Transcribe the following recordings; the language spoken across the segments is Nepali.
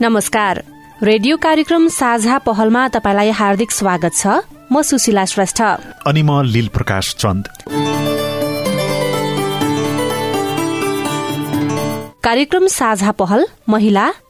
नमस्कार। रेडियो कार्यक्रम साझा पहलमा तपाईँलाई हार्दिक स्वागत छ। म सुशीला श्रेष्ठ। अनि म लील प्रकाश चन्द। कार्यक्रम साझा पहल महिला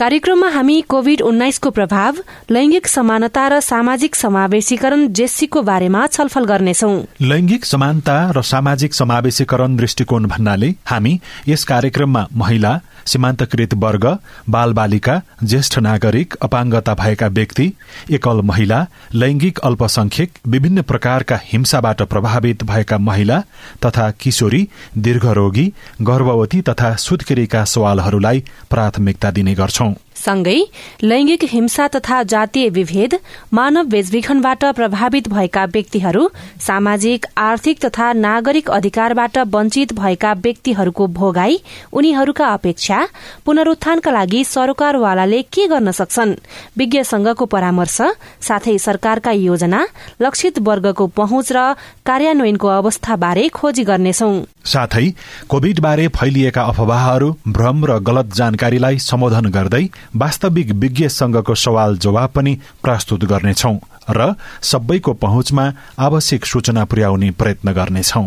कार्यक्रममा हामी कोविड उन्नाइसको प्रभाव लैंगिक समानता र सामाजिक समावेशीकरण जेस्सीको बारेमा छलफल गर्नेछौ। लैंगिक समानता र सामाजिक समावेशीकरण दृष्टिकोण भन्नाले हामी यस कार्यक्रममा महिला सीमान्तकृत वर्ग बाल बालिका ज्येष्ठ नागरिक अपाङ्गता भएका व्यक्ति एकल महिला लैंगिक अल्पसंख्यक विभिन्न प्रकारका हिंसाबाट प्रभावित भएका महिला तथा किशोरी दीर्घरोगी गर्भवती तथा सुत्केरीका सवालहरूलाई प्राथमिकता दिने गर्छौं। सँगै लैंगिक हिंसा तथा जातीय विभेद मानव बेचबिखनबाट प्रभावित भएका व्यक्तिहरू सामाजिक आर्थिक तथा नागरिक अधिकारबाट वञ्चित भएका व्यक्तिहरूको भोगाई उनीहरूका अपेक्षा पुनरुत्थानका लागि सरकारवालाले के गर्न सक्छन्? विज्ञ संघको परामर्श साथै सरकारका योजना लक्षित वर्गको पहुँच र कार्यान्वयनको अवस्थाबारे खोजी गर्नेछौ। साथै कोविड बारे फैलिएका अफवाहहरू भ्रम र गलत जानकारीलाई सम्बोधन गर्दै वास्तविक विज्ञ संघको सवाल जवाब पनि प्रस्तुत गर्नेछौ र सबैको पहुँचमा आवश्यक सूचना पुर्याउने प्रयत्न गर्नेछौं।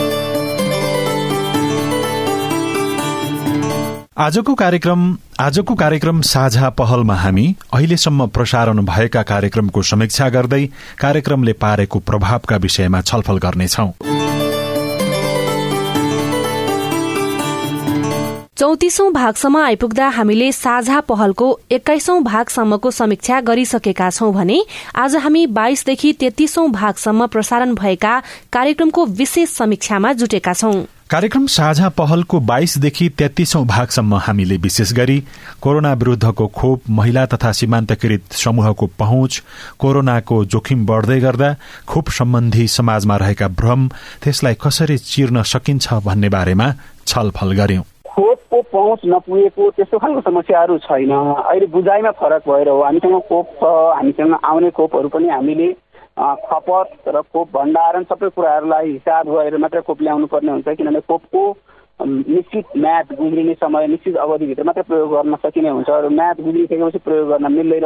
आजको कार्यक्रम आजको कार्यक्रम साझा पहलमा हामी अहिलेसम्म प्रसारण भएका कार्यक्रमको समीक्षा गर्दै कार्यक्रमले पारेको प्रभावका विषयमा छलफल गर्नेछौ। चौतिसौं भागसम्म आइपुग्दा हामीले साझा पहलको एक्काइसौं भागसम्मको समीक्षा गरिसकेका छौं भने आज हामी बाइसदेखि तेत्तीसौं भागसम्म प्रसारण भएका कार्यक्रमको विशेष समीक्षामा जुटेका छौं। कार्यक्रम साझा पहलको बाइसदेखि तेत्तीसौं भागसम्म हामीले विशेष गरी कोरोना विरूद्धको खोप महिला तथा सीमान्तकृत समूहको पहुँच कोरोनाको जोखिम बढ़दै गर्दा खोप सम्बन्धी समाजमा रहेका भ्रम त्यसलाई कसरी चिर्न सकिन्छ भन्ने बारेमा छलफल गर्यौं खोपको पहुँच नपुगेको त्यस्तो खालको समस्याहरू छैन। अहिले बुझाइमा फरक भएर हो। हामीसँग खोप छ हामीसँग आउने खोपहरू पनि हामीले खपत र खोप भण्डारण सबै कुराहरूलाई हिसाब गरेर मात्रै खोप ल्याउनु पर्ने हुन्छ किनभने खोपको निश्चित म्याद गुज्रिने समय निश्चित अवधिभित्र मात्रै प्रयोग गर्न सकिने हुन्छ र म्याद गुज्रिसकेपछि प्रयोग गर्न मिल्दैन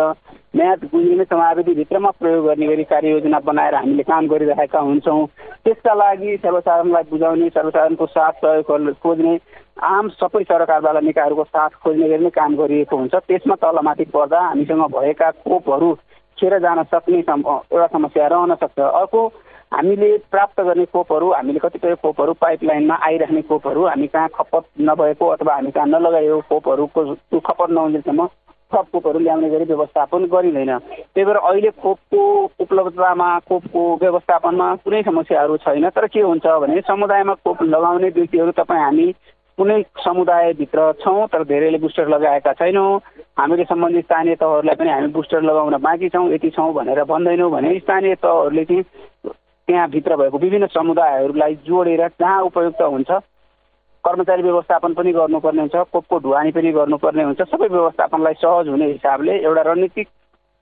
म्याद गुज्रिने समयावधिभित्रमा प्रयोग गर्ने गरी कार्ययोजना बनाएर हामीले काम गरिरहेका हुन्छौँ। त्यसका लागि सर्वसाधारणलाई बुझाउने सर्वसाधारणको साथ सहयोग खोज्ने आम सबै सरकारवाला निकायहरूको साथ खोज्ने गरी नै काम गरिएको हुन्छ। त्यसमा तलमाथि पर्दा हामीसँग भएका खोपहरू खेर जान सक्ने एउटा समस्या रहन सक्छ। अर्को हामीले प्राप्त गर्ने खोपहरू हामीले कतिपय खोपहरू पाइपलाइनमा आइराख्ने खोपहरू हामी कहाँ खपत नभएको अथवा हामी कहाँ नलगाएको खोपहरूको खपत नहुन्जेलसम्म थप खोपहरू ल्याउने गरी व्यवस्थापन गरिँदैन। त्यही भएर अहिले खोपको उपलब्धतामा खोपको व्यवस्थापनमा कुनै समस्याहरू छैन तर के हुन्छ भने समुदायमा खोप लगाउने व्यक्तिहरू तपाईँ हामी कुनै समुदायभित्र छौँ तर धेरैले बुस्टर लगाएका छैनौँ। हामीले सम्बन्धित स्थानीय तहहरूलाई पनि हामी बुस्टर लगाउन बाँकी छौँ यति छौँ भनेर भन्दैनौँ भने स्थानीय तहहरूले चाहिँ त्यहाँभित्र भएको विभिन्न समुदायहरूलाई जोडेर जहाँ उपयुक्त हुन्छ कर्मचारी व्यवस्थापन पनि गर्नुपर्ने हुन्छ कोपको ढुवानी पनि गर्नुपर्ने हुन्छ सबै व्यवस्थापनलाई सहज हुने हिसाबले एउटा रणनीतिक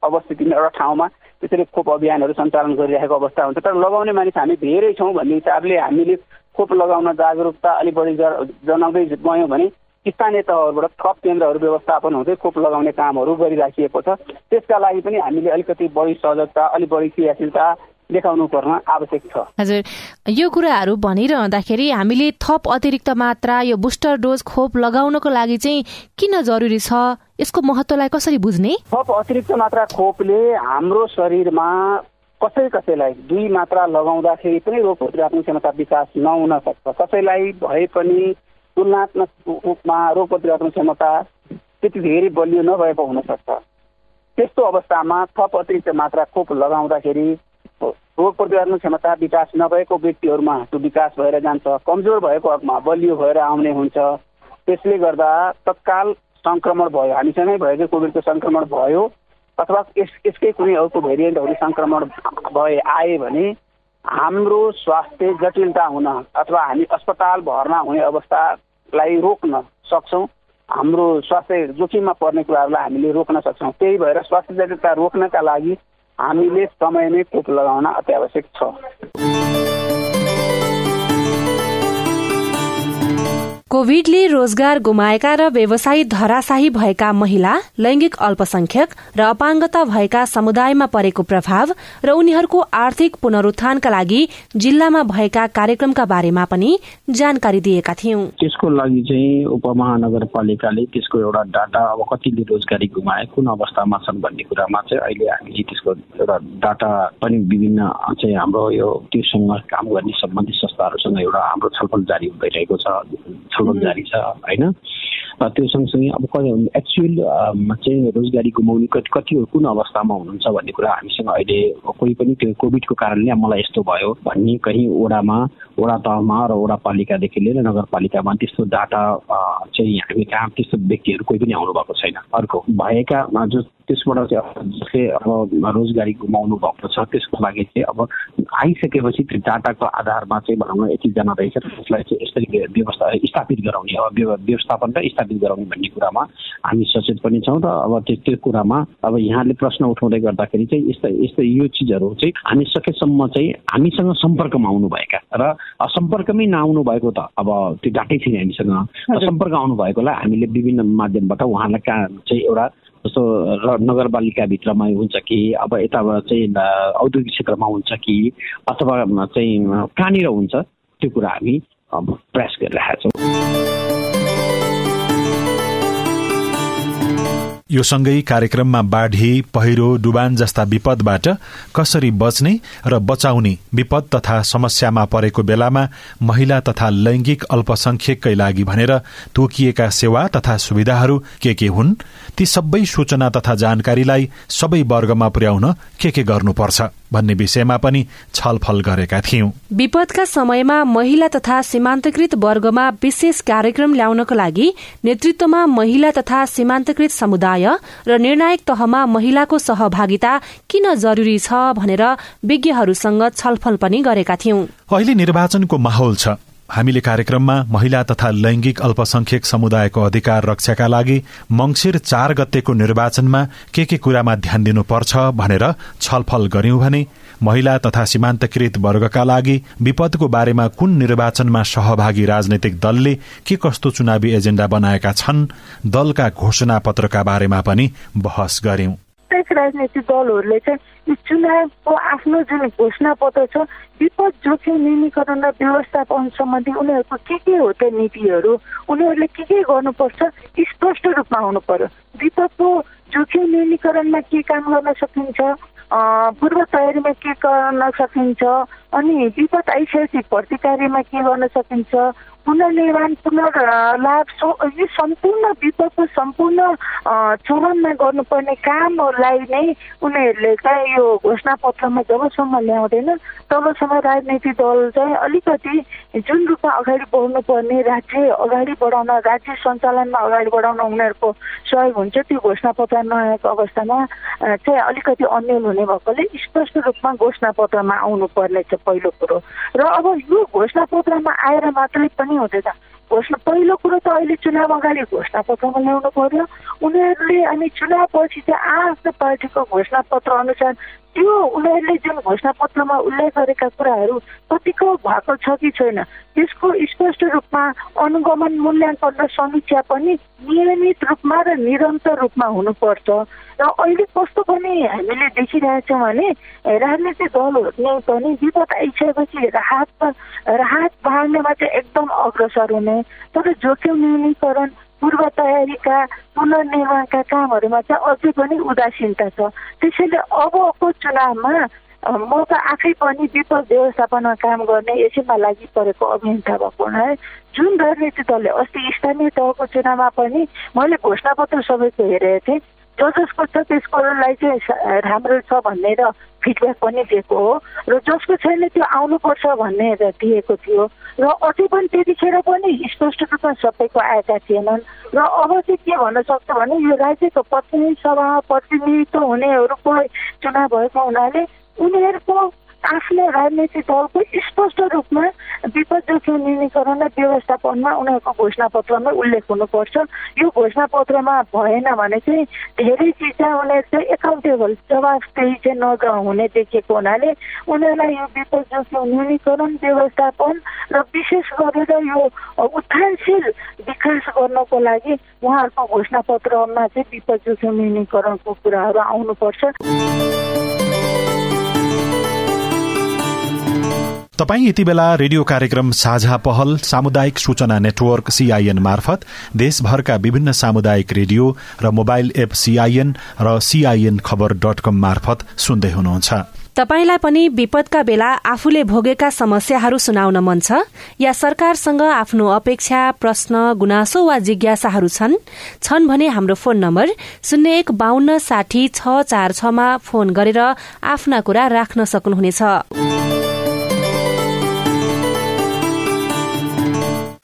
अवस्थितिमा एउटा ठाउँमा त्यसरी खोप अभियानहरू सञ्चालन गरिरहेको अवस्था हुन्छ। तर लगाउने मानिस हामी धेरै छौँ भन्ने हिसाबले हामीले खोप लगाउन जागरुकता अलिक बढी जनाउँदै गयौँ भने स्थानीय तहहरूबाट थप केन्द्रहरू व्यवस्थापन हुँदै खोप लगाउने कामहरू गरिराखिएको छ। त्यसका लागि पनि हामीले अलिकति बढी सजगता अलिक बढी क्रियाशीलता देखाउनु पर्न आवश्यक छ। हजुर यो कुराहरू भनिरहँदाखेरि हामीले थप अतिरिक्त मात्रा यो बुस्टर डोज खोप लगाउनको लागि चाहिँ किन जरुरी छ? यसको महत्वलाई कसरी बुझ्ने? थप अतिरिक्त मात्रा खोपले हाम्रो शरीरमा कसै कसैलाई दुई मात्रा लगाउँदाखेरि पनि रोग प्रतिरोधक क्षमता विकास नहुन सक्छ। कसैलाई भए पनि तुलनात्मक रूपमा रोग प्रतिरोधक क्षमता त्यति धेरै बलियो नभएको हुनसक्छ त्यस्तो अवस्थामा थप अतिरिक्त मात्रा खोप लगाउँदाखेरि रोग प्रतिरोधक क्षमता विकास नभएको व्यक्तिहरूमा त्यो विकास भएर जान्छ कमजोर भएको हकमा बलियो भएर आउने हुन्छ। त्यसले गर्दा तत्काल सङ्क्रमण भयो हामीसँगै भएको कोभिडको सङ्क्रमण भयो। अथवा यस यसकै कुनै अर्को भेरिएन्टहरू सङ्क्रमण भए आए भने हाम्रो स्वास्थ्य जटिलता हुन अथवा हामी अस्पताल भर्ना हुने अवस्थालाई रोक्न सक्छौँ। हाम्रो स्वास्थ्य जोखिममा पर्ने कुराहरूलाई हामीले रोक्न सक्छौँ। त्यही भएर स्वास्थ्य जटिलता रोक्नका लागि हामीले समयमै खोप लगाउन अत्यावश्यक छ। कोविडले रोजगार गुमाएका र व्यवसायी धराशाही भएका महिला लैंगिक अल्पसंख्यक र अपाङ्गता भएका समुदायमा परेको प्रभाव र उनीहरूको आर्थिक पुनरुत्थानका लागि जिल्लामा भएका कार्यक्रमका बारेमा पनि जानकारी दिएका थियौं। त्यसको लागि चाहिँ उपमहानगरपालिकाले त्यसको एउटा डाटा अब कतिले रोजगारी गुमाए कुन अवस्थामा छन् भन्ने कुरामा चाहिँ अहिले हामीले त्यसको एउटा डाटा पनि विभिन्न चाहिँ हाम्रो यो त्योसँग काम गर्ने सम्बन्धित संस्थाहरूसँग एउटा हाम्रो छलफल जारी भइरहेको छ। छलफल जारी छ होइन? त्यो सँगसँगै अब एक्चुअल चाहिँ रोजगारी गुमाउने कति कति कुन अवस्थामा हुनुहुन्छ भन्ने कुरा हामीसँग अहिले कोही पनि त्यो कोभिडको कारणले मलाई यस्तो भयो भन्ने कहीँ ओडामा वडा तहमा र वडा पालिकादेखि लिएर नगरपालिकामा त्यस्तो डाटा चाहिँ हामी कहाँ त्यस्तो व्यक्तिहरू कोही पनि आउनु भएको छैन। अर्को भएका जो त्यसबाट चाहिँ जसले अब रोजगारी गुमाउनु भएको छ त्यसको लागि चाहिँ अब आइसकेपछि त्यो डाटाको आधारमा चाहिँ भनौँ न यतिजना रहेछ त्यसलाई चाहिँ यसरी व्यवस्था स्थापित गराउने अब व्यवस्थापन र स्थापित गराउने भन्ने कुरामा हामी सचेत पनि छौँ र अब त्यो त्यो कुरामा अब यहाँले प्रश्न उठाउँदै गर्दाखेरि चाहिँ यस्तो यस्तो यो चिजहरू चाहिँ हामी सकेसम्म चाहिँ हामीसँग सम्पर्कमा आउनुभएका र सम्पर्कमै नआउनु भएको त अब त्यो डाटै छैन हामीसँग। सम्पर्क आउनु भएकोलाई हामीले विभिन्न माध्यमबाट उहाँलाई कहाँ चाहिँ एउटा जस्तो नगरपालिकाभित्रमा हुन्छ कि अब यता चाहिँ औद्योगिक क्षेत्रमा हुन्छ कि अथवा चाहिँ कहाँनिर हुन्छ त्यो कुरा हामी प्रयास गरिरहेका छौँ। यो सँगै कार्यक्रममा बाढ़ी पहिरो डुबान जस्ता विपदबाट कसरी बच्ने र बचाउने विपद तथा समस्यामा परेको बेलामा महिला तथा लैंगिक अल्पसंख्यककै लागि भनेर तोकिएका सेवा तथा सुविधाहरू के के हुन्? ती सबै सूचना तथा जानकारीलाई सबै वर्गमा पुर्याउन के के गर्नुपर्छ भन्ने विषयमा पनि छलफल गरेका थियौं। विपदका समयमा महिला तथा सीमान्तकृत वर्गमा विशेष कार्यक्रम ल्याउनको लागि नेतृत्वमा महिला तथा सीमान्तकृत समुदाय र निर्णायक तहमा महिलाको सहभागिता किन जरूरी छ भनेर विज्ञहरूसँग छलफल पनि गरेका थियौं। अहिले निर्वाचनको माहौल छ। हामीले कार्यक्रममा महिला तथा लैंगिक अल्पसंख्यक समुदायको अधिकार रक्षाका लागि मंगिर चार गतेको निर्वाचनमा के के कुरामा ध्यान दिनुपर्छ भनेर छलफल गर्यौं भने महिला तथा सीमान्तकृत वर्गका लागि विपदको बारेमा कुन निर्वाचनमा सहभागी राजनैतिक दलले के कस्तो चुनावी एजेण्डा बनाएका छन् दलका घोषणा पत्रका बारेमा पनि बहस गर्यौं। प्रत्येक राजनैतिक दलहरूले चाहिँ चुनावको आफ्नो जुन घोषणा पत्र छ विपद जोखिम न्यूनीकरण र व्यवस्थापन सम्बन्धी उनीहरूको के के हो त नीतिहरू उनीहरूले के के गर्नुपर्छ स्पष्ट रूपमा हुनु पर्यो। विपदको जोखिम न्यूनीकरणमा के काम गर्न सकिन्छ पूर्व तयारीमा के गर्न सकिन्छ अनि विपद आइसकेपछि प्रतिकार्यमा के गर्न सकिन्छ पुनर्निर्माण पुनर्लाभ यो सम्पूर्ण विपदको सम्पूर्ण चरणमा गर्नुपर्ने कामहरूलाई नै उनीहरूले चाहिँ यो घोषणा पत्रमा जबसम्म ल्याउँदैन तबसम्म राजनैतिक दल चाहिँ अलिकति जुन रूपमा अगाडि बढ्नुपर्ने राज्य अगाडि बढाउन राज्य सञ्चालनमा अगाडि बढाउन उनीहरूको सहयोग हुन्छ त्यो घोषणा पत्र नआएको अवस्थामा चाहिँ अलिकति अन्यल हुने भएकोले स्पष्ट रूपमा घोषणा पत्रमा आउनु पर्ने छ पहिलो कुरो। र अब यो घोषणा पत्रमा आएर मात्रै पनि हुँदैन घोषणा पहिलो कुरो त अहिले चुनाव अगाडि घोषणा पत्रमा ल्याउनु पर्यो। उनीहरूले अनि चुनाव पछि चाहिँ आफ्नो पार्टीको घोषणा पत्र अनुसार त्यो उनीहरूले जुन घोषणा पत्रमा उल्लेख गरेका कुराहरू कतिको भएको छ कि छैन त्यसको स्पष्ट रूपमा अनुगमन मूल्याङ्कन र समीक्षा पनि नियमित रूपमा र निरन्तर रूपमा हुनुपर्छ। र अहिले कस्तो पनि हामीले देखिरहेछौँ भने राजनीतिक दलहरूले पनि विपद आइसकेपछि राहत राहत बाँड्नेमा चाहिँ एकदम अग्रसर हुने। तर जोखिम न्यूनीकरण पूर्व तयारीका पुनर्निर्माणका कामहरूमा चाहिँ अझै पनि उदासीनता छ। त्यसैले अबको चुनावमा म त आफै पनि विपद व्यवस्थापनमा काम गर्ने यसैमा लागि परेको अभियन्ता भएको हुनाले जुन राजनीतिक दलले अस्ति स्थानीय तहको चुनावमा पनि मैले घोषणापत्र सबैको हेरेको थिएँ। जो जसको छ त्यसकोलाई चाहिँ राम्रो छ भन्ने र फिडब्याक पनि दिएको हो। र जसको छैन त्यो आउनुपर्छ भन्ने दिएको थियो। र अझै पनि त्यतिखेर पनि स्पष्ट रूपमा सबैको आएका थिएनन्। र अब चाहिँ के भन्न सक्छ भने यो राज्यको प्रतिनिधि सभामा प्रतिनिधित्व हुनेहरूको चुनाव भएको हुनाले उनीहरूको आफ्नो राजनैतिक दलको स्पष्ट रूपमा विपद जोखिम न्यूनीकरण र व्यवस्थापनमा उनीहरूको घोषणा पत्रमा उल्लेख हुनुपर्छ। यो घोषणा पत्रमा भएन भने चाहिँ धेरै चिज चाहिँ उनीहरू चाहिँ एकाउन्टेबल जवाबदेही चाहिँ नहुने देखिएको हुनाले उनीहरूलाई यो विपद जोखिम न्यूनीकरण व्यवस्थापन र विशेष गरेर यो उत्थानशील विकास गर्नको लागि उहाँहरूको घोषणा पत्रमा चाहिँ विपद जोखिम न्यूनीकरणको कुराहरू आउनुपर्छ। तपाईँ यति बेला रेडियो कार्यक्रम साझा पहल सामुदायिक सूचना नेटवर्क सीआईएन मार्फत देशभरका विभिन्न सामुदायिक रेडियो र मोबाइल एप सीआईएन र सीआईएन खबर डट कम मार्फत सुन्दै हुनुहुन्छ। तपाईलाई पनि विपदका बेला आफूले भोगेका समस्याहरू सुनाउन मन छ? या सरकारसँग आफ्नो अपेक्षा प्रश्न गुनासो वा जिज्ञासाहरू छन्? छन् भने हाम्रो फोन नम्बर शून्य एक बान्न साठी छ चार छमा फोन गरेर आफ्ना कुरा राख्न सक्नुहुनेछ।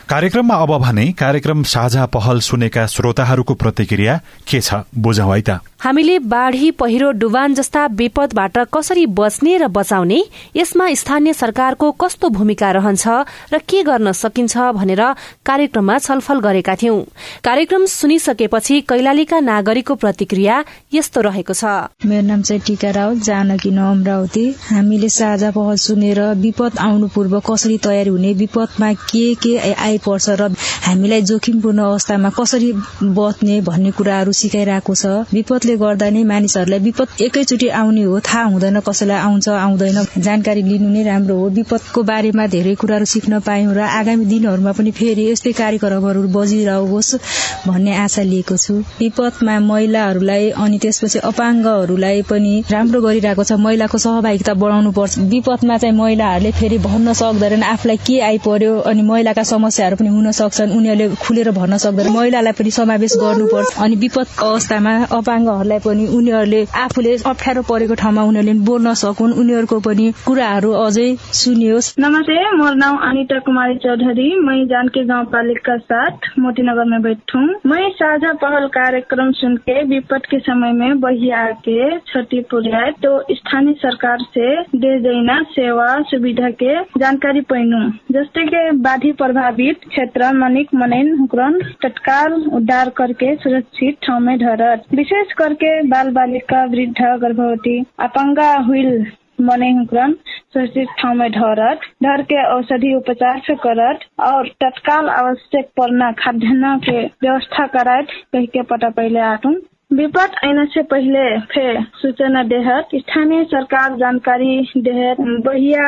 कार्यक्रममा अब भने कार्यक्रम साझा पहल सुनेका श्रोताहरूको प्रतिक्रिया के छ बुझौँ है त। हामीले बाढ़ी पहिरो डुबान जस्ता विपदबाट कसरी बच्ने र बचाउने यसमा स्थानीय सरकारको कस्तो भूमिका रहन्छ र के गर्न सकिन्छ भनेर कार्यक्रममा छलफल गरेका थियौं। कार्यक्रम सुनिसकेपछि कैलालीका नागरिकको प्रतिक्रिया यस्तो रहेको छ। मेरो नाम चाहिँ टिका राव जानकी अमरावती हामीले साझा पहल सुनेर विपद आउनु पूर्व कसरी तयारी हुने विपदमा के के आइपर्छ र हामीलाई जोखिमपूर्ण अवस्थामा कसरी बच्ने भन्ने कुराहरू सिकाइरहेको छ। विपद त्यसले गर्दा नै मानिसहरूलाई विपद एकैचोटि आउने हो थाहा हुँदैन कसैलाई आउँछ आउँदैन। जानकारी लिनु नै राम्रो हो। विपदको बारेमा धेरै कुराहरू सिक्न पायौँ र आगामी दिनहरूमा पनि फेरि यस्तै कार्यक्रमहरू बजिरहोस् भन्ने आशा लिएको छु। विपदमा महिलाहरूलाई अनि त्यसपछि अपाङ्गहरूलाई पनि राम्रो गरिरहेको छ। महिलाको सहभागिता बढाउनु पर्छ। विपदमा चाहिँ महिलाहरूले फेरि भन्न सक्दैनन् आफूलाई के आइपर्यो अनि महिलाका समस्याहरू पनि हुन सक्छन्। उनीहरूले खुलेर भन्न सक्दैन। महिलालाई पनि समावेश गर्नुपर्छ। अनि विपद अवस्थामा अपाङ्ग उनीहरूलाई पनि उनीहरूले आफूले अप्ठ्यारो परेको ठाउँमा उनीहरूले बोल्न सकुन्। उनीहरूको पनि कुराहरू अझै सुनियोस्। नमस्ते मेरो नाम अनिता कुमारी चौधरी। मै जानकी गाउँपालिका साथ मोतीनगर में बैठू। मैं साझा पहल कार्यक्रम सुन के विपद के समय में बही आके क्षति पुर्याए तो स्थानीय सरकार से सेवा सुविधा के जानकारी पैनु जस्तै के बाढ़ी प्रभावित क्षेत्र मनिक मनैन हुकरन तत्काल उद्धार करके सुरक्षित ठाउँ में धरत विशेष कर करके बाल बालिका वृद्ध गर्भवती अपंगा हुइल मने हुकरन सुरक्षित ठाउँमा ढरत ढर। के औषधि उपचार से करत और तत्काल आवश्यक पड़ना खाद्यान्न के व्यवस्था करात कह के पता पहले आटू विपद आने से पहले फिर सूचना देहत। स्थानीय सरकार जानकारी देहत। बहिया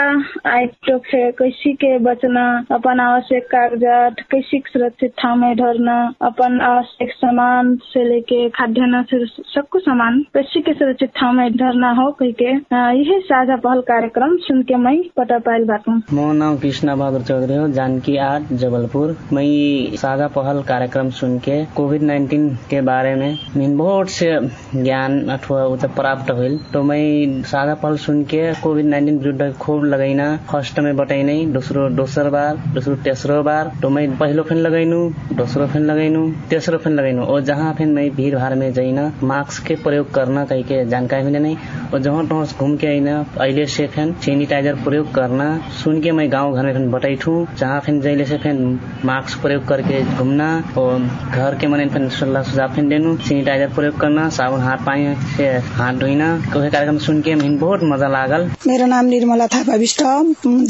आए तो फिर कैसी के बचना, अपन आवश्यक कागजात कैसी सुरक्षित ठाव में ढरना अपन आवश्यक सामान से लेके खाद्यान्न से सबको सामान कैसी के सुरक्षित ठाव में ढरना हो कह के यही साझा पहल कार्यक्रम सुन के मैं पता पायल बाटू। मो नाम कृष्णा बहादुर चौधरी हो, जानकी आर्ट जबलपुर। मैं साझा पहल कार्यक्रम सुन के कोविड नाइन्टीन के बारे में बहुत से ज्ञान अथवा उता प्राप्त होल तो मैं सादा पल सुन के कोविड नाइन्टीन विरुद्ध खूब लगैना फर्स्ट में बताइनै दोस्रो दोस्रो बार दोस्रो तेस्रो बार। तो मैं पहिलो फेन लगैनु दोस्रो फेन लगैनु तेस्रो फेन लगैनु और जहाँ फेन मैं भीड़ भाड़ में जैना। मास्क के प्रयोग करना कह के जानकारी मिले नहीं और जहाँ तहाँ घूम के आइना अहिले से फेन सैनिटाइजर प्रयोग करना सुन के मैं गाँव घर में फेन बताइठू जहाँ फेन जैले से फेन मास्क प्रयोग करके घूमना और घर के मने फेन सल्लाह सुझाव फेन देनु। सैनिटाइजर प्रयोग करना साबुन पानी से हाथ धोइना कार्यक्रम सुन के मैं बहुत मजा लागल। मेरो नाम निर्मला थापा विष्ट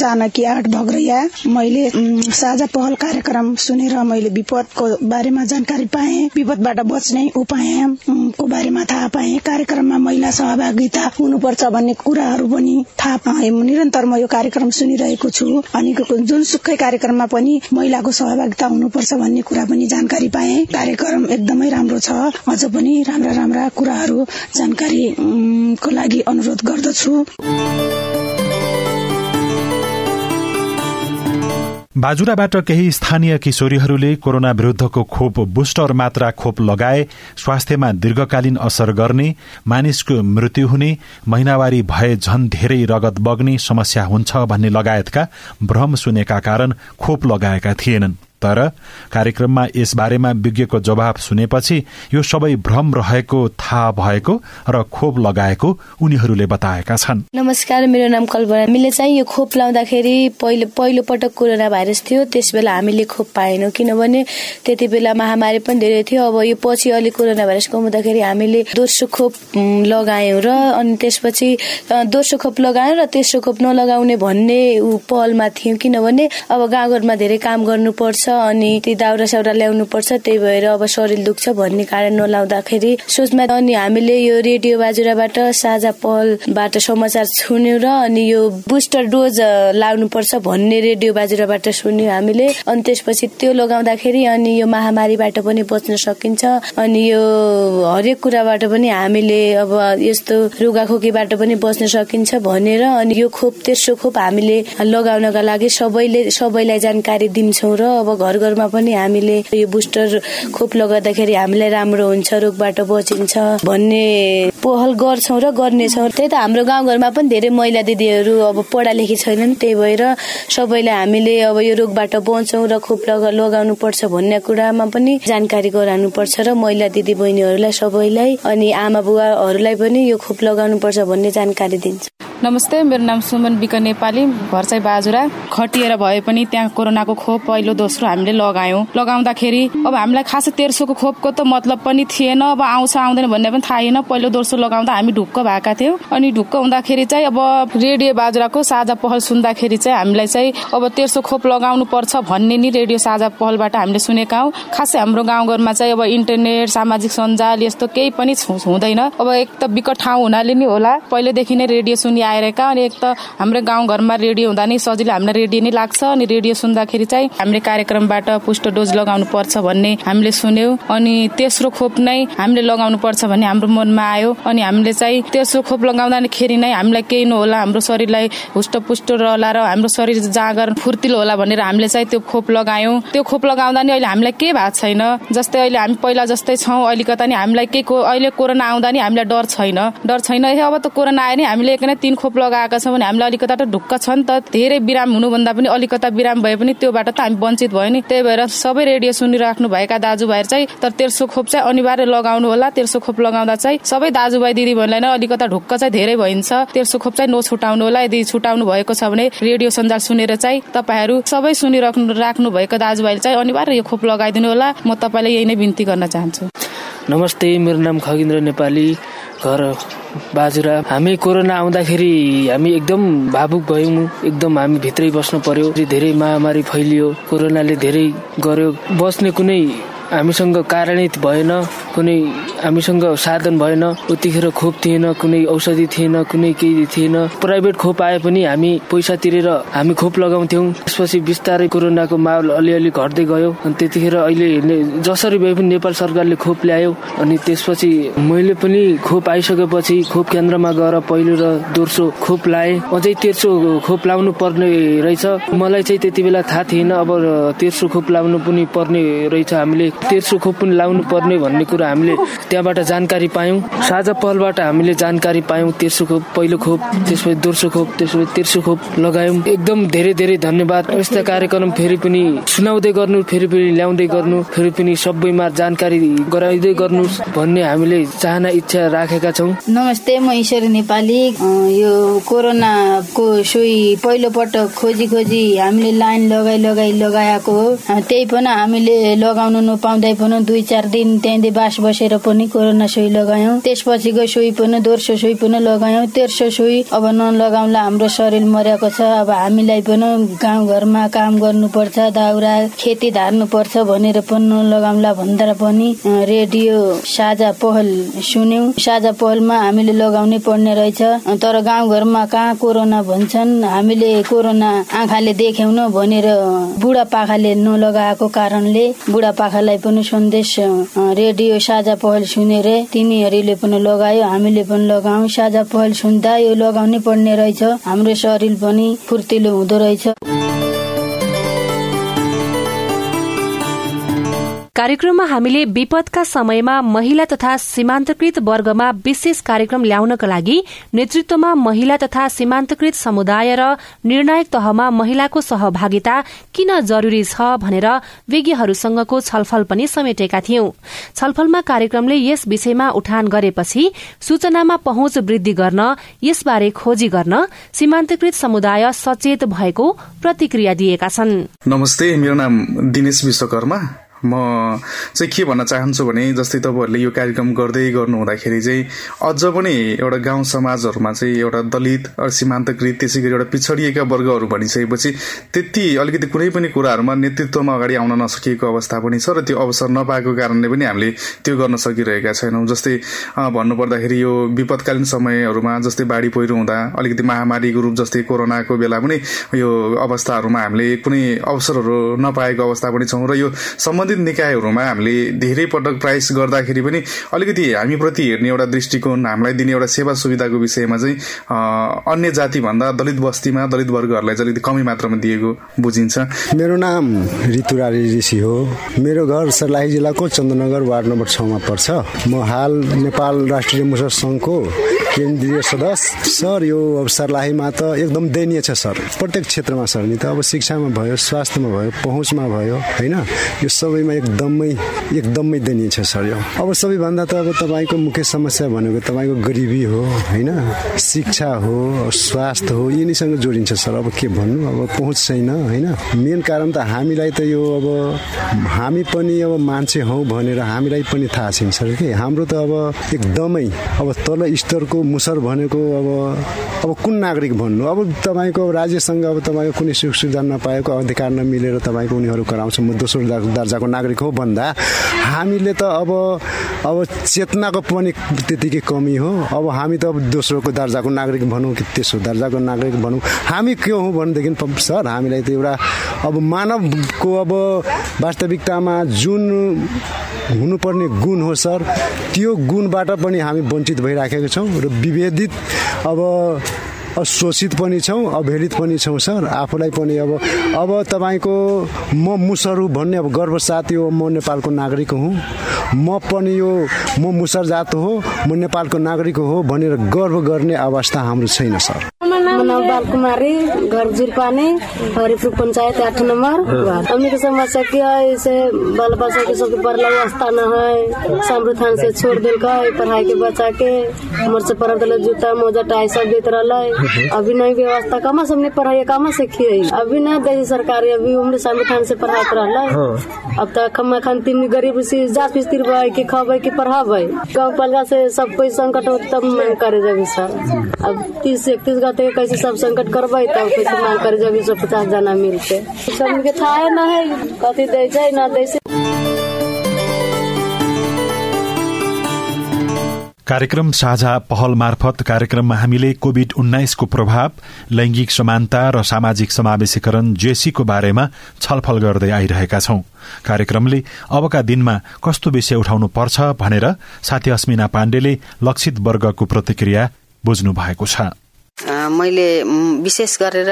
जानकी आठ भग्रैया। मैले साझा पहल कार्यक्रम सुनेर मैले विपदको बारेमा जानकारी पाएँ विपदबाट बच्ने उपाय को बारेमा थाहा पाएँ। कार्यक्रममा महिला सहभागिता हुनुपर्छ भन्ने कुराहरू पनि थाहा पाएँ। निरन्तर म यो कार्यक्रम सुनिरहेको छु। अनि जुनसुकै कार्यक्रममा पनि महिलाको सहभागिता हुनुपर्छ भन्ने कुरा पनि जानकारी पाएँ। कार्यक्रम एकदमै राम्रो छ। अझ पनि राम्रा राम्रा कुराहरू जानकारीको लागि अनुरोध गर्दछु। बाजुराबाट केही स्थानीय किशोरीहरूले कोरोना विरूद्धको खोप बुस्टर मात्रा खोप लगाए स्वास्थ्यमा दीर्घकालीन असर गर्ने मानिसको मृत्यु हुने महिनावारी भए झन धेरै रगत बग्ने समस्या हुन्छ भन्ने लगायतका भ्रम सुनेका कारण खोप लगाएका थिएनन्। तर कार्यक्रममा यस बारेमा विज्ञको जवाब सुनेपछि यो सबै भ्रम रहेको थाहा भएको र खोप लगाएको उनीहरूले बताएका छन्। नमस्कार मेरो नाम कल्पना हामीले चाहिँ। यो खोप लाउँदाखेरि पहिलो पहिलो पटक कोरोना भाइरस थियो। त्यस बेला हामीले खोप पाएनौँ किनभने त्यति बेला महामारी पनि धेरै थियो। अब यो पछि अलिक कोरोना भाइरस कमाउँदाखेरि हामीले दोस्रो खोप लगायौँ र अनि त्यसपछि दोस्रो खोप लगायौँ र तेस्रो खोप नलगाउने भन्ने पहलमा थियौँ किनभने अब गाउँघरमा धेरै काम गर्नुपर्छ। अनि ती दाउरा साउरा ल्याउनु पर्छ त्यही भएर अब शरीर दुख्छ भन्ने कारण नलाउँदाखेरि सोचमा अनि हामीले यो रेडियो बाजुराबाट साझा पहलबाट समाचार सुन्यौँ र अनि यो बुस्टर डोज लाउनु पर्छ भन्ने रेडियो बाजुराबाट सुन्यौँ हामीले। अनि त्यसपछि त्यो लगाउँदाखेरि अनि यो महामारीबाट पनि बच्न सकिन्छ। अनि यो हरेक कुराबाट पनि हामीले अब यस्तो रुगाखोकीबाट पनि बच्न सकिन्छ भनेर अनि यो खोप तेस्रो खोप हामीले लगाउनका लागि सबैले सबैलाई जानकारी दिन्छौँ र अब घर घरमा पनि हामीले यो बुस्टर खोप लगाउँदाखेरि हामीलाई राम्रो हुन्छ रोगबाट बचिन्छ भन्ने पहल गर्छौँ र गर्नेछौँ। त्यही त हाम्रो गाउँघरमा पनि धेरै महिला दिदीहरू अब पढा लेखी छैनन् त्यही भएर सबैलाई हामीले अब यो रोगबाट बचौँ र खोप लगाउनु पर्छ भन्ने कुरामा पनि जानकारी गराउनु पर्छ र महिला दिदी बहिनीहरूलाई सबैलाई अनि आमा बुवाहरूलाई पनि यो खोप लगाउनु पर्छ भन्ने जानकारी दिन्छ। नमस्ते मेरो नाम सुमन बिक नेपाली घर चाहिँ बाजुरा। खटिएर भए पनि त्यहाँ कोरोनाको खोप पहिलो दोस्रो हामीले लगायौँ। लगाउँदाखेरि अब हामीलाई खासै तेर्सोको खोपको त मतलब पनि थिएन। अब आउँछ आउँदैन भन्ने पनि थाहा पहिलो दोस्रो लगाउँदा हामी ढुक्क भएका थियौँ। अनि ढुक्क हुँदाखेरि चाहिँ अब रेडियो बाजुराको साझा पहल सुन्दाखेरि चाहिँ हामीलाई चाहिँ अब तेर्सो खोप लगाउनु पर्छ भन्ने नि रेडियो साझा पहलबाट हामीले सुनेका हौँ। खासै हाम्रो गाउँघरमा चाहिँ अब इन्टरनेट सामाजिक सञ्जाल यस्तो केही पनि हुँदैन। अब एक त विकट ठाउँ हुनाले नि होला। पहिलेदेखि नै रेडियो सुनि आइरहेका अनि एक त हाम्रो गाउँघरमा रेडियो हुँदा नि सजिलो हामीलाई रेडियो नै लाग्छ अनि रेडियो सुन्दाखेरि चाहिँ हामीले कार्यक्रमबाट पुष्ट डोज लगाउनु पर्छ भन्ने हामीले सुन्यौँ। अनि तेस्रो खोप नै हामीले लगाउनु पर्छ भन्ने हाम्रो मनमा आयो। अनि हामीले चाहिँ तेस्रो खोप लगाउँदाखेरि नै हामीलाई केही नहोला हाम्रो शरीरलाई हुष्टपुष्ट रहला र हाम्रो शरीर जाँगर फुर्तिलो होला भनेर हामीले चाहिँ त्यो खोप लगायौँ। त्यो खोप लगाउँदा नि अहिले हामीलाई केही भएको छैन। जस्तै अहिले हामी पहिला जस्तै छौँ अलिकता नि हामीलाई केही अहिले कोरोना आउँदा नि हामीलाई डर छैन। डर छैन। अब त कोरोना आयो नि हामीले एक नै तिन खोप लगाएका छौँ भने हामीलाई अलिकता त ढुक्क छ नि त। धेरै बिराम हुनुभन्दा पनि अलिकता बिराम भए पनि त्योबाट त हामी वञ्चित भयो नि। त्यही भएर सबै रेडियो सुनिराख्नु भएका दाजुभाइहरू चाहिँ तर तेर्सो खोप चाहिँ अनिवार्य लगाउनु होला। तेर्सो खोप लगाउँदा चाहिँ सबै दाजुभाइ दिदीबहिनीलाई नै अलिकता ढुक्क चाहिँ धेरै भइन्छ। तेर्सो खोप चाहिँ नछुटाउनु होला। यदि छुटाउनु भएको छ भने रेडियो सञ्जाल सुनेर चाहिँ तपाईँहरू सबै सुनिराख्नु राख्नु भएको दाजुभाइले चाहिँ अनिवार्य यो खोप लगाइदिनु होला। म तपाईँलाई यही नै बिन्ती गर्न चाहन्छु। नमस्ते मेरो नाम खगेन्द्र नेपाली घर बाजुरा। हामी कोरोना आउँदाखेरि हामी एकदम भावुक भयौँ। एकदम हामी भित्रै बस्नु पर्यो। धेरै महामारी फैलियो। कोरोनाले धेरै गर्यो। बस्ने कुनै हामीसँग कारणै भएन कुनै हामीसँग साधन भएन उतिखेर खोप थिएन कुनै औषधि थिएन कुनै केही थिएन। प्राइभेट खोप आए पनि हामी पैसा तिरेर हामी खोप लगाउँथ्यौँ। त्यसपछि बिस्तारै कोरोनाको माहौल अलिअलि घट्दै गयो। अनि त्यतिखेर अहिले जसरी भए पनि नेपाल सरकारले खोप ल्यायो। अनि त्यसपछि मैले पनि खोप आइसकेपछि खोप केन्द्रमा गएर पहिलो र दोस्रो खोप लाएँ। अझै तेर्सो खोप लाउनु पर्ने रहेछ। मलाई चाहिँ त्यति बेला थाहा थिएन। अब तेर्सो खोप लाउनु पनि पर्ने रहेछ हामीले। तेर्सो खोप पनि लाउनु पर्ने भन्ने कुरा हामीले त्यहाँबाट जानकारी पायौँ। साझा पहलबाट हामीले जानकारी पायौँ तेर्सो खोप पहिलो खोप त्यसपछि दोस्रो खोप त्यसपछि तेर्सो खोप लगायौँ। एकदम धेरै धेरै धन्यवाद। यस्ता कार्यक्रम फेरि पनि सुनाउँदै गर्नु फेरि पनि ल्याउँदै गर्नु फेरि पनि सबैमा जानकारी गराइँदै गर्नु भन्ने हामीले चाहना इच्छा राखेका छौँ। नमस्ते म ईश्वरी नेपाली। यो कोरोनाको सुई पहिलो पटक खोजी खोजी हामीले लाइन लगाई लगाई लगाएको हो। त्यही पनि हामीले लगाउनु नपाउँदै पनि दुई चार दिन त्यहाँदेखि बास बसेर पनि कोरोना सुई लगायौँ। त्यसपछिको सुई पनि दोस्रो सुई पनि लगायौँ। तेर्सो सुई अब नलगाउँला हाम्रो शरीर मरेको छ। अब हामीलाई पनि गाउँघरमा काम गर्नुपर्छ दाउरा खेती धार्नुपर्छ भनेर पनि नलगाउँला भन्दा पनि रेडियो साझा पहल सुन्यौँ। साझा पहलमा हामीले लगाउनै पर्ने रहेछ। तर गाउँघरमा कहाँ कोरोना भन्छन्? हामीले कोरोना आँखाले देख्यौन भनेर बुढापाखाले नलगाएको कारणले बुढापाखालाई पनि सन्देश रेडियो साझा पहल सुनेर तिनीहरूले पनि लगायो हामीले पनि लगाऊ। साझा पहल सुन्दा यो लगाउनै पर्ने रहेछ। हाम्रो शरीर पनि फुर्तिलो हुँदो रहेछ। कार्यक्रममा हामीले विपदका समयमा महिला तथा सीमान्तकृत वर्गमा विशेष कार्यक्रम ल्याउनका लागि नेतृत्वमा महिला तथा सीमान्तकृत समुदाय र निर्णायक तहमा महिलाको सहभागिता किन जरूरी छ भनेर विज्ञहरूसँगको छलफल पनि समेटेका थियौं। छलफलमा कार्यक्रमले यस विषयमा उठान गरेपछि सूचनामा पहुँच वृद्धि गर्न यसबारे खोजी गर्न सीमान्तकृत समुदाय सचेत भएको प्रतिक्रिया दिएका छन्। नमस्ते मेरो नाम दिनेश विश्वकर्मा। म चाहिँ के भन्न चाहन्छु भने जस्तै तपाईँहरूले यो कार्यक्रम गर्दै गर्नु हुँदाखेरि चाहिँ अझ पनि एउटा गाउँ समाजहरूमा चाहिँ एउटा दलित सीमान्तकृत त्यसै गरी एउटा पिछडिएका वर्गहरू भनिसकेपछि त्यति अलिकति कुनै पनि कुराहरूमा नेतृत्वमा अगाडि आउन नसकिएको अवस्था पनि छ र त्यो अवसर नपाएको कारणले पनि हामीले त्यो गर्न सकिरहेका छैनौँ। जस्तै भन्नुपर्दाखेरि यो विपदकालीन समयहरूमा जस्तै बाढी पहिरो हुँदा अलिकति महामारीको रूप जस्तै कोरोनाको बेला पनि यो अवस्थाहरूमा हामीले कुनै अवसरहरू नपाएको अवस्था पनि छौँ। र यो सम्बन्धित सम्बन्धित निकायहरूमा हामीले धेरै पटक प्राइस गर्दाखेरि पनि अलिकति हामीप्रति हेर्ने एउटा दृष्टिकोण हामीलाई दिने एउटा सेवा सुविधाको विषयमा चाहिँ अन्य जातिभन्दा दलित बस्तीमा दलित वर्गहरूलाई चाहिँ अलिकति कमी मात्रामा दिएको बुझिन्छ। मेरो नाम ऋतुरारी ऋषि हो। मेरो घर सर्लाही जिल्लाको चन्द्रनगर वार्ड नम्बर छमा पर्छ। म हाल नेपाल राष्ट्रिय मुसर सङ्घको केन्द्रीय सदस्य। सर यो सर्लाहीमा त एकदम दयनीय छ सर। प्रत्येक क्षेत्रमा सर नि त अब शिक्षामा भयो स्वास्थ्यमा भयो पहुँचमा भयो होइन? यो सबैमा एकदमै एकदमै दयनीय छ सर यो। अब सबैभन्दा त अब तपाईँको मुख्य समस्या भनेको तपाईँको गरिबी हो होइन? शिक्षा हो स्वास्थ्य हो यिनीसँग जोडिन्छ सर। अब के भन्नु? अब पहुँच छैन होइन? मेन कारण त हामीलाई त यो अब हामी पनि अब मान्छे हौ भनेर हामीलाई पनि थाहा छैन सर कि? हाम्रो त अब एकदमै अब तल स्तरको मुसर भनेको अब अब कुन नागरिक भन्नु? अब तपाईँको राज्यसँग अब तपाईँको कुनै सुख सुविधा नपाएको अधिकार नमिलेर तपाईँको उनीहरू कराउँछ म दोस्रो दर्जाको नागरिक हो भन्दा हामीले त अब अब चेतनाको पनि त्यतिकै कमी हो। अब हामी त अब दोस्रोको दर्जाको नागरिक भनौँ कि तेस्रो दर्जाको नागरिक भनौँ। हामी के हौँ भनेदेखि सर हामीलाई त एउटा अब मानवको अब वास्तविकतामा जुन हुनुपर्ने गुण हो सर। त्यो गुणबाट पनि हामी वञ्चित भइराखेका छौँ र विभेदित अब शोषित पनि छौँ अवहेलित पनि छौँ सर। आफूलाई पनि अब अब तपाईँको म मुसर भन्ने अब गर्व साथ यो म नेपालको नागरिक हुँ। म पनि यो म मुसर जात हो म नेपालको नागरिक हो भनेर गर्व गर्ने अवस्था हाम्रो छैन सर। नाम बाल कुमारी घर जुरपानी हरिपुर पंचायत आठ नंबर हमने के समस्या क्या है इसे बाल बच्चा के सबके पढ़ला व्यवस्था न है? समृद्ध थान से छोड़ दिल का पढ़ाई के बच्चा के हमर से पढ़ दिल जूता मोजा टाई सब देत रहा अभी नहीं व्यवस्था कमा से हमने पढ़ाई कमा से खिए अभी न दे सरकार अभी उम्र समृद्ध थान से पढ़ात रहा अब तक हम एखन तीन गरीब से जात पिस्तिर कि खबे कि पढ़ाबे। गाँव पलगा से सब कोई संकट हो तब मांग करे जब सर। अब तीस इकतीस गते कैसे सब संकट करबै तब कैसे मांग करे जब सौ पचास जना मिलते सबके था न है कथी दे जाए न दे कार्यक्रम साझा पहल मार्फत कार्यक्रममा हामीले कोविड उन्नाइसको प्रभाव लैंगिक समानता र सामाजिक समावेशीकरण जेसीको बारेमा छलफल गर्दै आइरहेका छौं। कार्यक्रमले अबका दिनमा कस्तो विषय उठाउनु पर्छ भनेर साथी अस्मिना पाण्डेले लक्षित वर्गको प्रतिक्रिया बुझ्नु भएको छ। मैले विशेष गरेर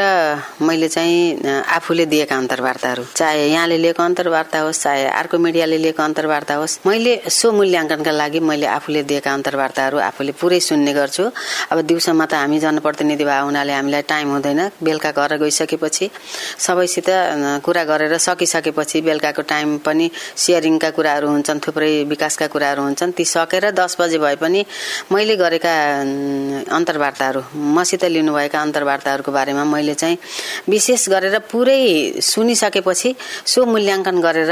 मैले चाहिँ आफूले दिएका अन्तर्वार्ताहरू चाहे यहाँले लिएको अन्तर्वार्ता होस् चाहे अर्को मिडियाले लिएको अन्तर्वार्ता होस् मैले सो मूल्याङ्कनका लागि मैले आफूले दिएका अन्तर्वार्ताहरू आफूले पुरै सुन्ने गर्छु। अब दिउँसोमा त हामी जनप्रतिनिधि भए हुनाले हामीलाई टाइम हुँदैन। बेलुका घर गइसकेपछि सबैसित कुरा गरेर सकिसकेपछि बेलुकाको टाइम पनि सेयरिङका कुराहरू हुन्छन् थुप्रै विकासका कुराहरू हुन्छन् ती सकेर दस बजे भए पनि मैले गरेका अन्तर्वार्ताहरू मसित लिनुभएका अन्तर्वार्ताहरूको बारेमा मैले चाहिँ विशेष गरेर पुरै सुनिसकेपछि सो मूल्याङ्कन गरेर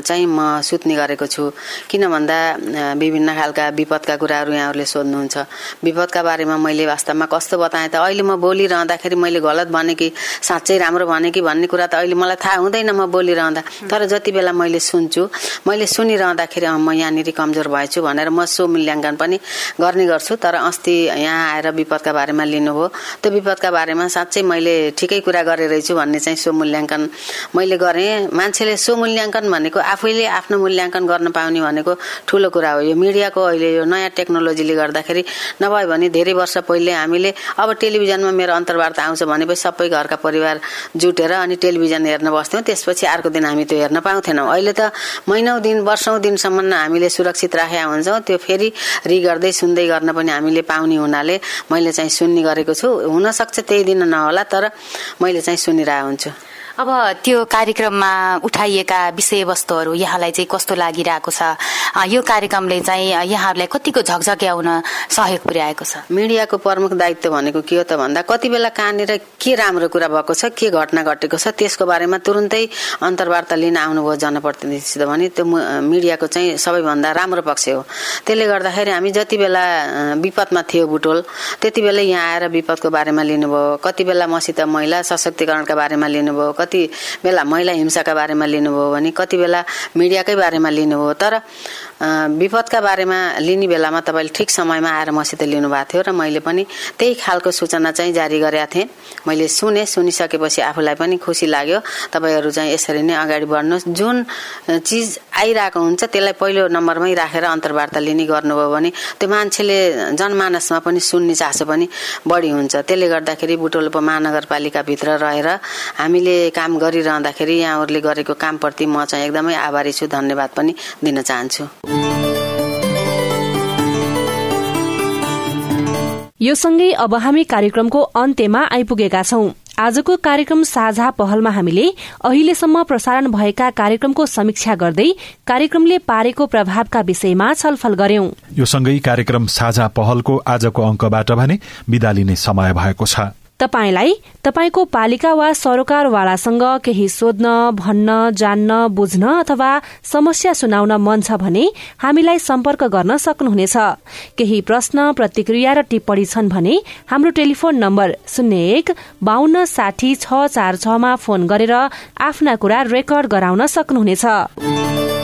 चाहिँ म सुत्ने गरेको छु। किन भन्दा विभिन्न खालका विपदका कुराहरू यहाँहरूले सोध्नुहुन्छ। विपदका बारेमा मैले वास्तवमा कस्तो बताएँ त? अहिले म बोलिरहँदाखेरि मैले गलत भने कि साँच्चै राम्रो भने कि भन्ने कुरा त अहिले मलाई थाहा हुँदैन म बोलिरहँदा। तर जति बेला मैले सुन्छु मैले सुनिरहँदाखेरि म यहाँनिर कमजोर भएछु भनेर म सो मूल्याङ्कन पनि गर्ने गर्छु। तर अस्ति यहाँ आएर विपदका बारेमा त्यो विपदका बारेमा साँच्चै मैले ठिकै कुरा गरेर रहेछु भन्ने चाहिँ सो मूल्याङ्कन मैले गरेँ। मान्छेले सो मूल्याङ्कन भनेको आफैले आफ्नो मूल्याङ्कन गर्न पाउने भनेको ठुलो कुरा हो। यो मिडियाको अहिले यो नयाँ टेक्नोलोजीले गर्दाखेरि नभए भने धेरै वर्ष पहिले हामीले अब टेलिभिजनमा मेरो अन्तर्वार्ता आउँछ भनेपछि सबै घरका परिवार जुटेर अनि टेलिभिजन हेर्न बस्थ्यौँ। त्यसपछि अर्को दिन हामी त्यो हेर्न पाउँथेनौँ। अहिले त महिनौ दिन वर्षौँ दिनसम्म हामीले सुरक्षित राखेका हुन्छौँ। त्यो फेरि रि गर्दै सुन्दै गर्न पनि हामीले पाउने हुनाले मैले चाहिँ सुन्ने गरेको छु। हुनसक्छ त्यही दिन नहोला तर मैले चाहिँ सुनिरहेको हुन्छु। अब त्यो कार्यक्रममा उठाइएका विषयवस्तुहरू यहाँलाई चाहिँ कस्तो लागिरहेको छ? यो कार्यक्रमले चाहिँ यहाँहरूलाई कतिको झकझक्याउन सहयोग पुर्याएको छ? मिडियाको प्रमुख दायित्व भनेको के हो त भन्दा कति बेला कहाँनिर के राम्रो कुरा भएको छ के घटना घटेको छ त्यसको बारेमा तुरुन्तै अन्तर्वार्ता लिन आउनुभयो जनप्रतिनिधिसित भने त्यो मिडियाको चाहिँ सबैभन्दा राम्रो पक्ष हो। त्यसले गर्दाखेरि हामी जति बेला विपदमा थियो बुटोल त्यति बेला यहाँ आएर विपदको बारेमा लिनुभयो। कति बेला मसित महिला सशक्तिकरणका बारेमा लिनुभयो कति बेला महिला हिंसाका बारेमा लिनुभयो भने कति बेला मिडियाकै बारेमा लिनुभयो तर विपदका बारेमा लिने बेलामा तपाईँले ठिक समयमा आएर मसित लिनुभएको थियो र मैले पनि त्यही खालको सूचना चाहिँ जारी गरेका थिएँ। मैले सुने सुनिसकेपछि आफूलाई पनि खुसी लाग्यो। तपाईँहरू चाहिँ यसरी नै अगाडि बढ्नुहोस्। जुन चिज आइरहेको हुन्छ त्यसलाई पहिलो नम्बरमै राखेर अन्तर्वार्ता लिने गर्नुभयो भने त्यो मान्छेले जनमानसमा पनि सुन्ने चासो पनि बढी हुन्छ। त्यसले गर्दाखेरि बुटोल उपमहानगरपालिकाभित्र रहेर हामीले काम गरिरहँदाखेरि यहाँहरूले गरेको कामप्रति म चाहिँ एकदमै आभारी छु धन्यवाद पनि दिन चाहन्छु। यो सँगै अब हामी कार्यक्रमको अन्त्यमा आइपुगेका छौं। आजको कार्यक्रम साझा पहलमा हामीले अहिलेसम्म प्रसारण भएका कार्यक्रमको समीक्षा गर्दै कार्यक्रमले पारेको प्रभावका विषयमा छलफल गर्यौं। यो सँगै कार्यक्रम साझा पहलको आजको अंकबाट भने विदा लिने समय भएको छ। तपाईलाई तपाईँको पालिका वा सरोकारवालासँग केही सोध्न भन्न जान्न बुझ्न अथवा समस्या सुनाउन मन छ भने हामीलाई सम्पर्क गर्न सक्नुहुनेछ। केही प्रश्न प्रतिक्रिया र टिप्पणी छन् भने हाम्रो टेलिफोन नम्बर शून्य एक बान्न साठी छ चार छमा फोन गरेर आफ्ना कुरा रेकर्ड गराउन सक्नुहुनेछ।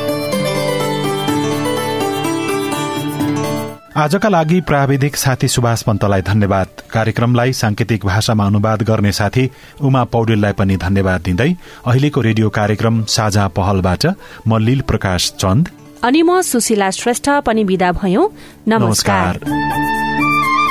आजका लागि प्राविधिक साथी सुभाष पन्तलाई धन्यवाद। कार्यक्रमलाई सांकेतिक भाषामा अनुवाद गर्ने साथी उमा पौडेललाई पनि धन्यवाद दिँदै अहिलेको रेडियो कार्यक्रम साझा पहलबाट म लील प्रकाश चन्द। अनि म सुशीला श्रेष्ठ पनि विदा भयौं। नमस्कार, नमस्कार।